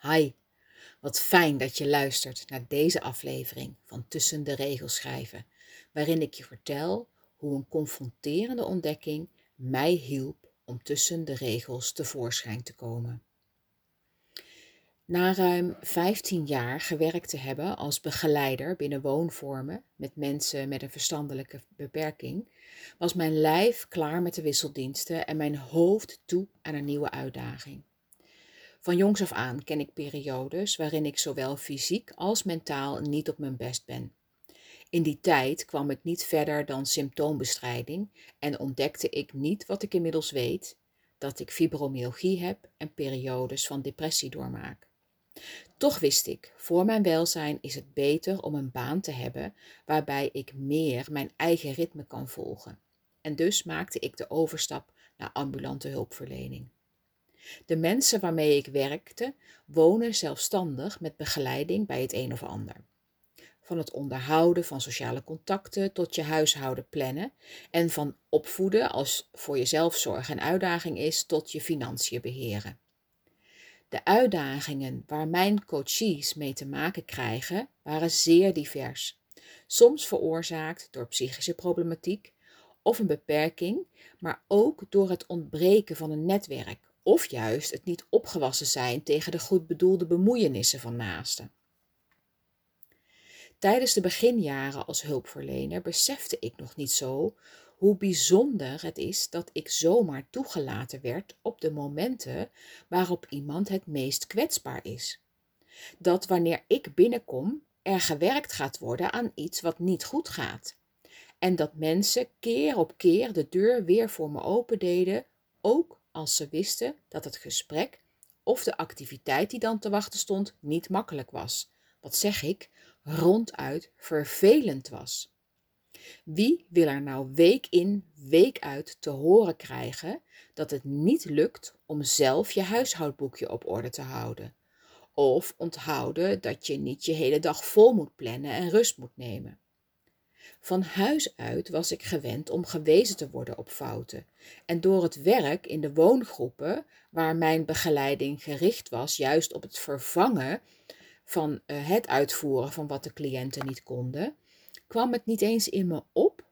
Hi, wat fijn dat je luistert naar deze aflevering van Tussen de Regels schrijven, waarin ik je vertel hoe een confronterende ontdekking mij hielp om tussen de regels tevoorschijn te komen. Na ruim 15 jaar gewerkt te hebben als begeleider binnen woonvormen met mensen met een verstandelijke beperking, was mijn lijf klaar met de wisseldiensten en mijn hoofd toe aan een nieuwe uitdaging. Van jongs af aan ken ik periodes waarin ik zowel fysiek als mentaal niet op mijn best ben. In die tijd kwam ik niet verder dan symptoombestrijding en ontdekte ik niet wat ik inmiddels weet: dat ik fibromyalgie heb en periodes van depressie doormaak. Toch wist ik, voor mijn welzijn is het beter om een baan te hebben waarbij ik meer mijn eigen ritme kan volgen. En dus maakte ik de overstap naar ambulante hulpverlening. De mensen waarmee ik werkte wonen zelfstandig met begeleiding bij het een of ander. Van het onderhouden van sociale contacten tot je huishouden plannen en van opvoeden als voor jezelf zorg een uitdaging is tot je financiën beheren. De uitdagingen waar mijn coaches mee te maken krijgen waren zeer divers. Soms veroorzaakt door psychische problematiek of een beperking, maar ook door het ontbreken van een netwerk of juist het niet opgewassen zijn tegen de goed bedoelde bemoeienissen van naasten. Tijdens de beginjaren als hulpverlener besefte ik nog niet zo hoe bijzonder het is dat ik zomaar toegelaten werd op de momenten waarop iemand het meest kwetsbaar is. Dat wanneer ik binnenkom, er gewerkt gaat worden aan iets wat niet goed gaat. En dat mensen keer op keer de deur weer voor me opendeden, ook als ze wisten dat het gesprek of de activiteit die dan te wachten stond niet makkelijk was. Wat zeg ik? Ronduit vervelend was. Wie wil er nou week in, week uit te horen krijgen dat het niet lukt om zelf je huishoudboekje op orde te houden? Of onthouden dat je niet je hele dag vol moet plannen en rust moet nemen? Van huis uit was ik gewend om gewezen te worden op fouten. En door het werk in de woongroepen, waar mijn begeleiding gericht was juist op het vervangen van uh, het uitvoeren van wat de cliënten niet konden, kwam het niet eens in me op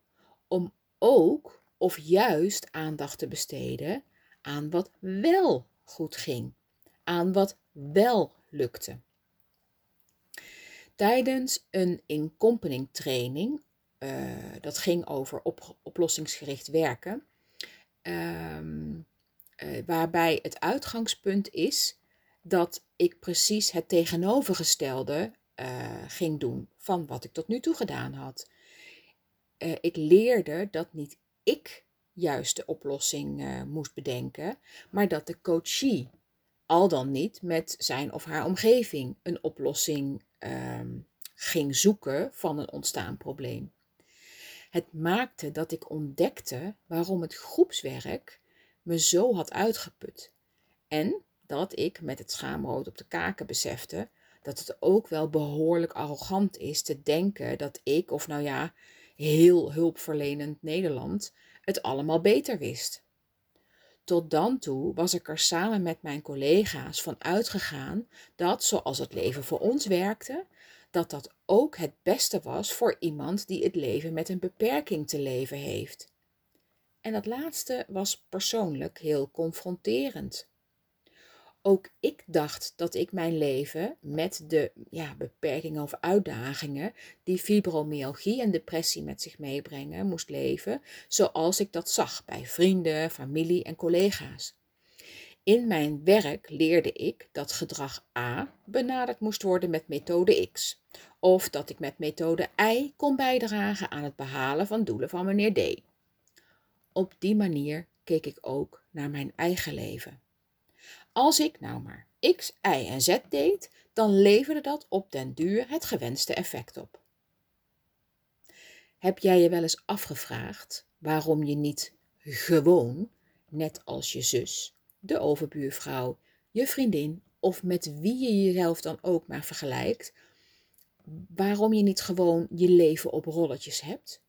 om ook of juist aandacht te besteden aan wat wel goed ging, aan wat wel lukte. Tijdens een in-company training dat ging over op, oplossingsgericht werken. Um, uh, waarbij het uitgangspunt is dat ik precies het tegenovergestelde uh, ging doen van wat ik tot nu toe gedaan had. ik leerde dat niet ik juist de oplossing moest bedenken, maar dat de coachie al dan niet met zijn of haar omgeving een oplossing ehm, ging zoeken van een ontstaan probleem. Het maakte dat ik ontdekte waarom het groepswerk me zo had uitgeput. En dat ik met het schaamrood op de kaken besefte dat het ook wel behoorlijk arrogant is te denken dat ik, of nou ja, heel hulpverlenend Nederland, het allemaal beter wist. Tot dan toe was ik er samen met mijn collega's van uitgegaan dat, zoals het leven voor ons werkte, dat dat ook het beste was voor iemand die het leven met een beperking te leven heeft. En dat laatste was persoonlijk heel confronterend. Ook ik dacht dat ik mijn leven met de ja, beperkingen of uitdagingen die fibromyalgie en depressie met zich meebrengen moest leven, zoals ik dat zag bij vrienden, familie en collega's. In mijn werk leerde ik dat gedrag A benaderd moest worden met methode X, of dat ik met methode Y kon bijdragen aan het behalen van doelen van meneer D. Op die manier keek ik ook naar mijn eigen leven. Als ik nou maar X, Y en Z deed, dan leverde dat op den duur het gewenste effect op. Heb jij je wel eens afgevraagd waarom je niet gewoon, net als je zus, de overbuurvrouw, je vriendin of met wie je jezelf dan ook maar vergelijkt, waarom je niet gewoon je leven op rolletjes hebt?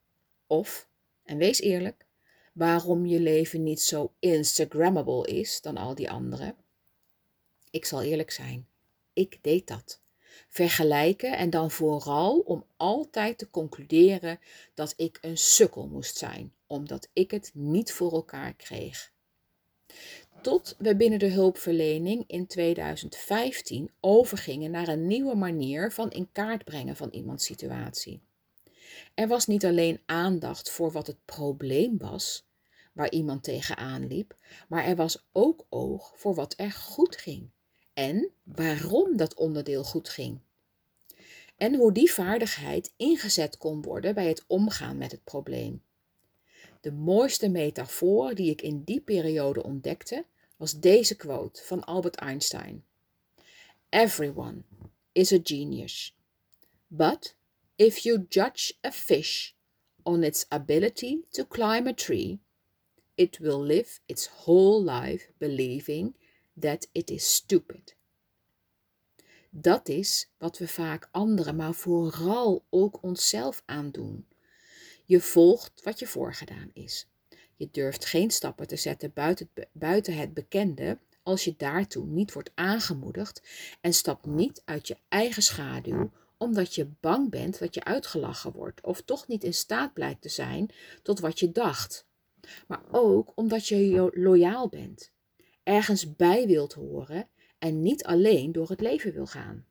Of, en wees eerlijk, waarom je leven niet zo Instagrammable is dan al die anderen? Ik zal eerlijk zijn, ik deed dat. Vergelijken en dan vooral om altijd te concluderen dat ik een sukkel moest zijn, omdat ik het niet voor elkaar kreeg. Tot we binnen de hulpverlening in 2015 overgingen naar een nieuwe manier van in kaart brengen van iemands situatie. Er was niet alleen aandacht voor wat het probleem was, waar iemand tegenaan liep, maar er was ook oog voor wat er goed ging en waarom dat onderdeel goed ging. En hoe die vaardigheid ingezet kon worden bij het omgaan met het probleem. De mooiste metafoor die ik in die periode ontdekte was deze quote van Albert Einstein: Everyone is a genius, but if you judge a fish on its ability to climb a tree, it will live its whole life believing that it is stupid. Dat is wat we vaak anderen, maar vooral ook onszelf aandoen. Je volgt wat je voorgedaan is. Je durft geen stappen te zetten buiten het, buiten het bekende als je daartoe niet wordt aangemoedigd en stap niet uit je eigen schaduw omdat je bang bent dat je uitgelachen wordt of toch niet in staat blijkt te zijn tot wat je dacht. Maar ook omdat je loyaal bent, ergens bij wilt horen en niet alleen door het leven wil gaan.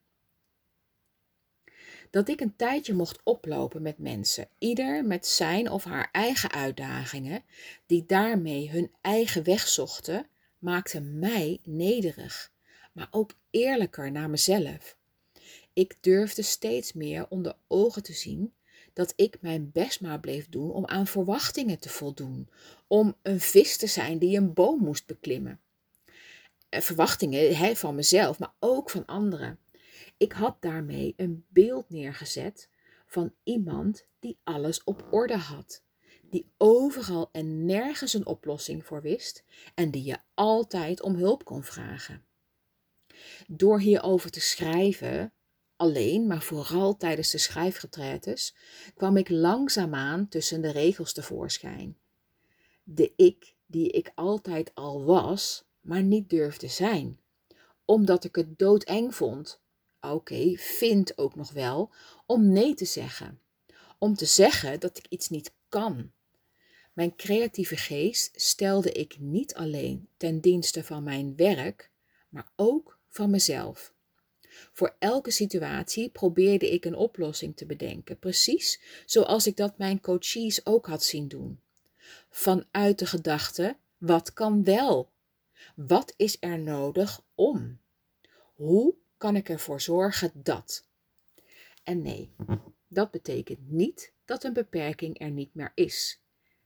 Dat ik een tijdje mocht oplopen met mensen, ieder met zijn of haar eigen uitdagingen, die daarmee hun eigen weg zochten, maakte mij nederig, maar ook eerlijker naar mezelf. Ik durfde steeds meer onder ogen te zien dat ik mijn best maar bleef doen om aan verwachtingen te voldoen, om een vis te zijn die een boom moest beklimmen. Eh, verwachtingen van mezelf, maar ook van anderen. Ik had daarmee een beeld neergezet van iemand die alles op orde had, die overal en nergens een oplossing voor wist en die je altijd om hulp kon vragen. Door hierover te schrijven, alleen, maar vooral tijdens de schrijfgetretes, kwam ik langzaamaan tussen de regels tevoorschijn. De ik die ik altijd al was, maar niet durfde zijn, omdat ik het doodeng vond. Oké, vind ook nog wel, om nee te zeggen. Om te zeggen dat ik iets niet kan. Mijn creatieve geest stelde ik niet alleen ten dienste van mijn werk, maar ook van mezelf. Voor elke situatie probeerde ik een oplossing te bedenken, precies zoals ik dat mijn coaches ook had zien doen. Vanuit de gedachte: wat kan wel? Wat is er nodig om? Hoe kan ik ervoor zorgen dat? En nee, dat betekent niet dat een beperking er niet meer is.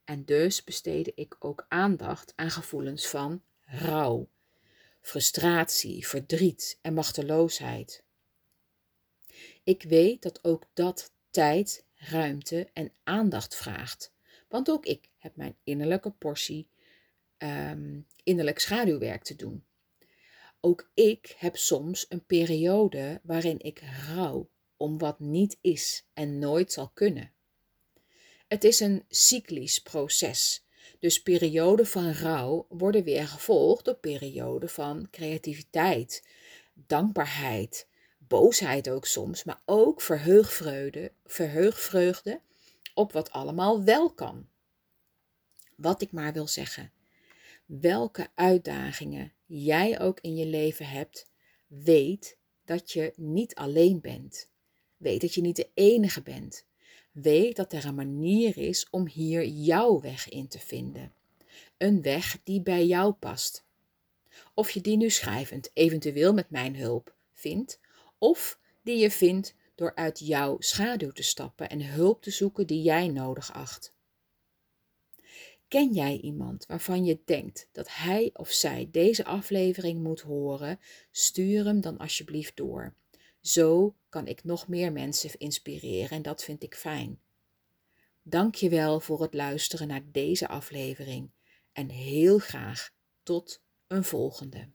En dus besteedde ik ook aandacht aan gevoelens van rouw, frustratie, verdriet en machteloosheid. Ik weet dat ook dat tijd, ruimte en aandacht vraagt, want ook ik heb mijn innerlijke portie um, innerlijk schaduwwerk te doen. Ook ik heb soms een periode waarin ik rouw om wat niet is en nooit zal kunnen. Het is een cyclisch proces dus perioden van rouw worden weer gevolgd door perioden van creativiteit, dankbaarheid, boosheid ook soms, maar ook verheugvreugde, verheugvreugde op wat allemaal wel kan. Wat ik maar wil zeggen, welke uitdagingen jij ook in je leven hebt, weet dat je niet alleen bent. Weet dat je niet de enige bent. Weet dat er een manier is om hier jouw weg in te vinden. Een weg die bij jou past. Of je die nu schrijvend, eventueel met mijn hulp, vindt, of die je vindt door uit jouw schaduw te stappen en hulp te zoeken die jij nodig acht. Ken jij iemand waarvan je denkt dat hij of zij deze aflevering moet horen? Stuur hem dan alsjeblieft door. Zo kan ik nog meer mensen inspireren en dat vind ik fijn. Dank je wel voor het luisteren naar deze aflevering en heel graag tot een volgende.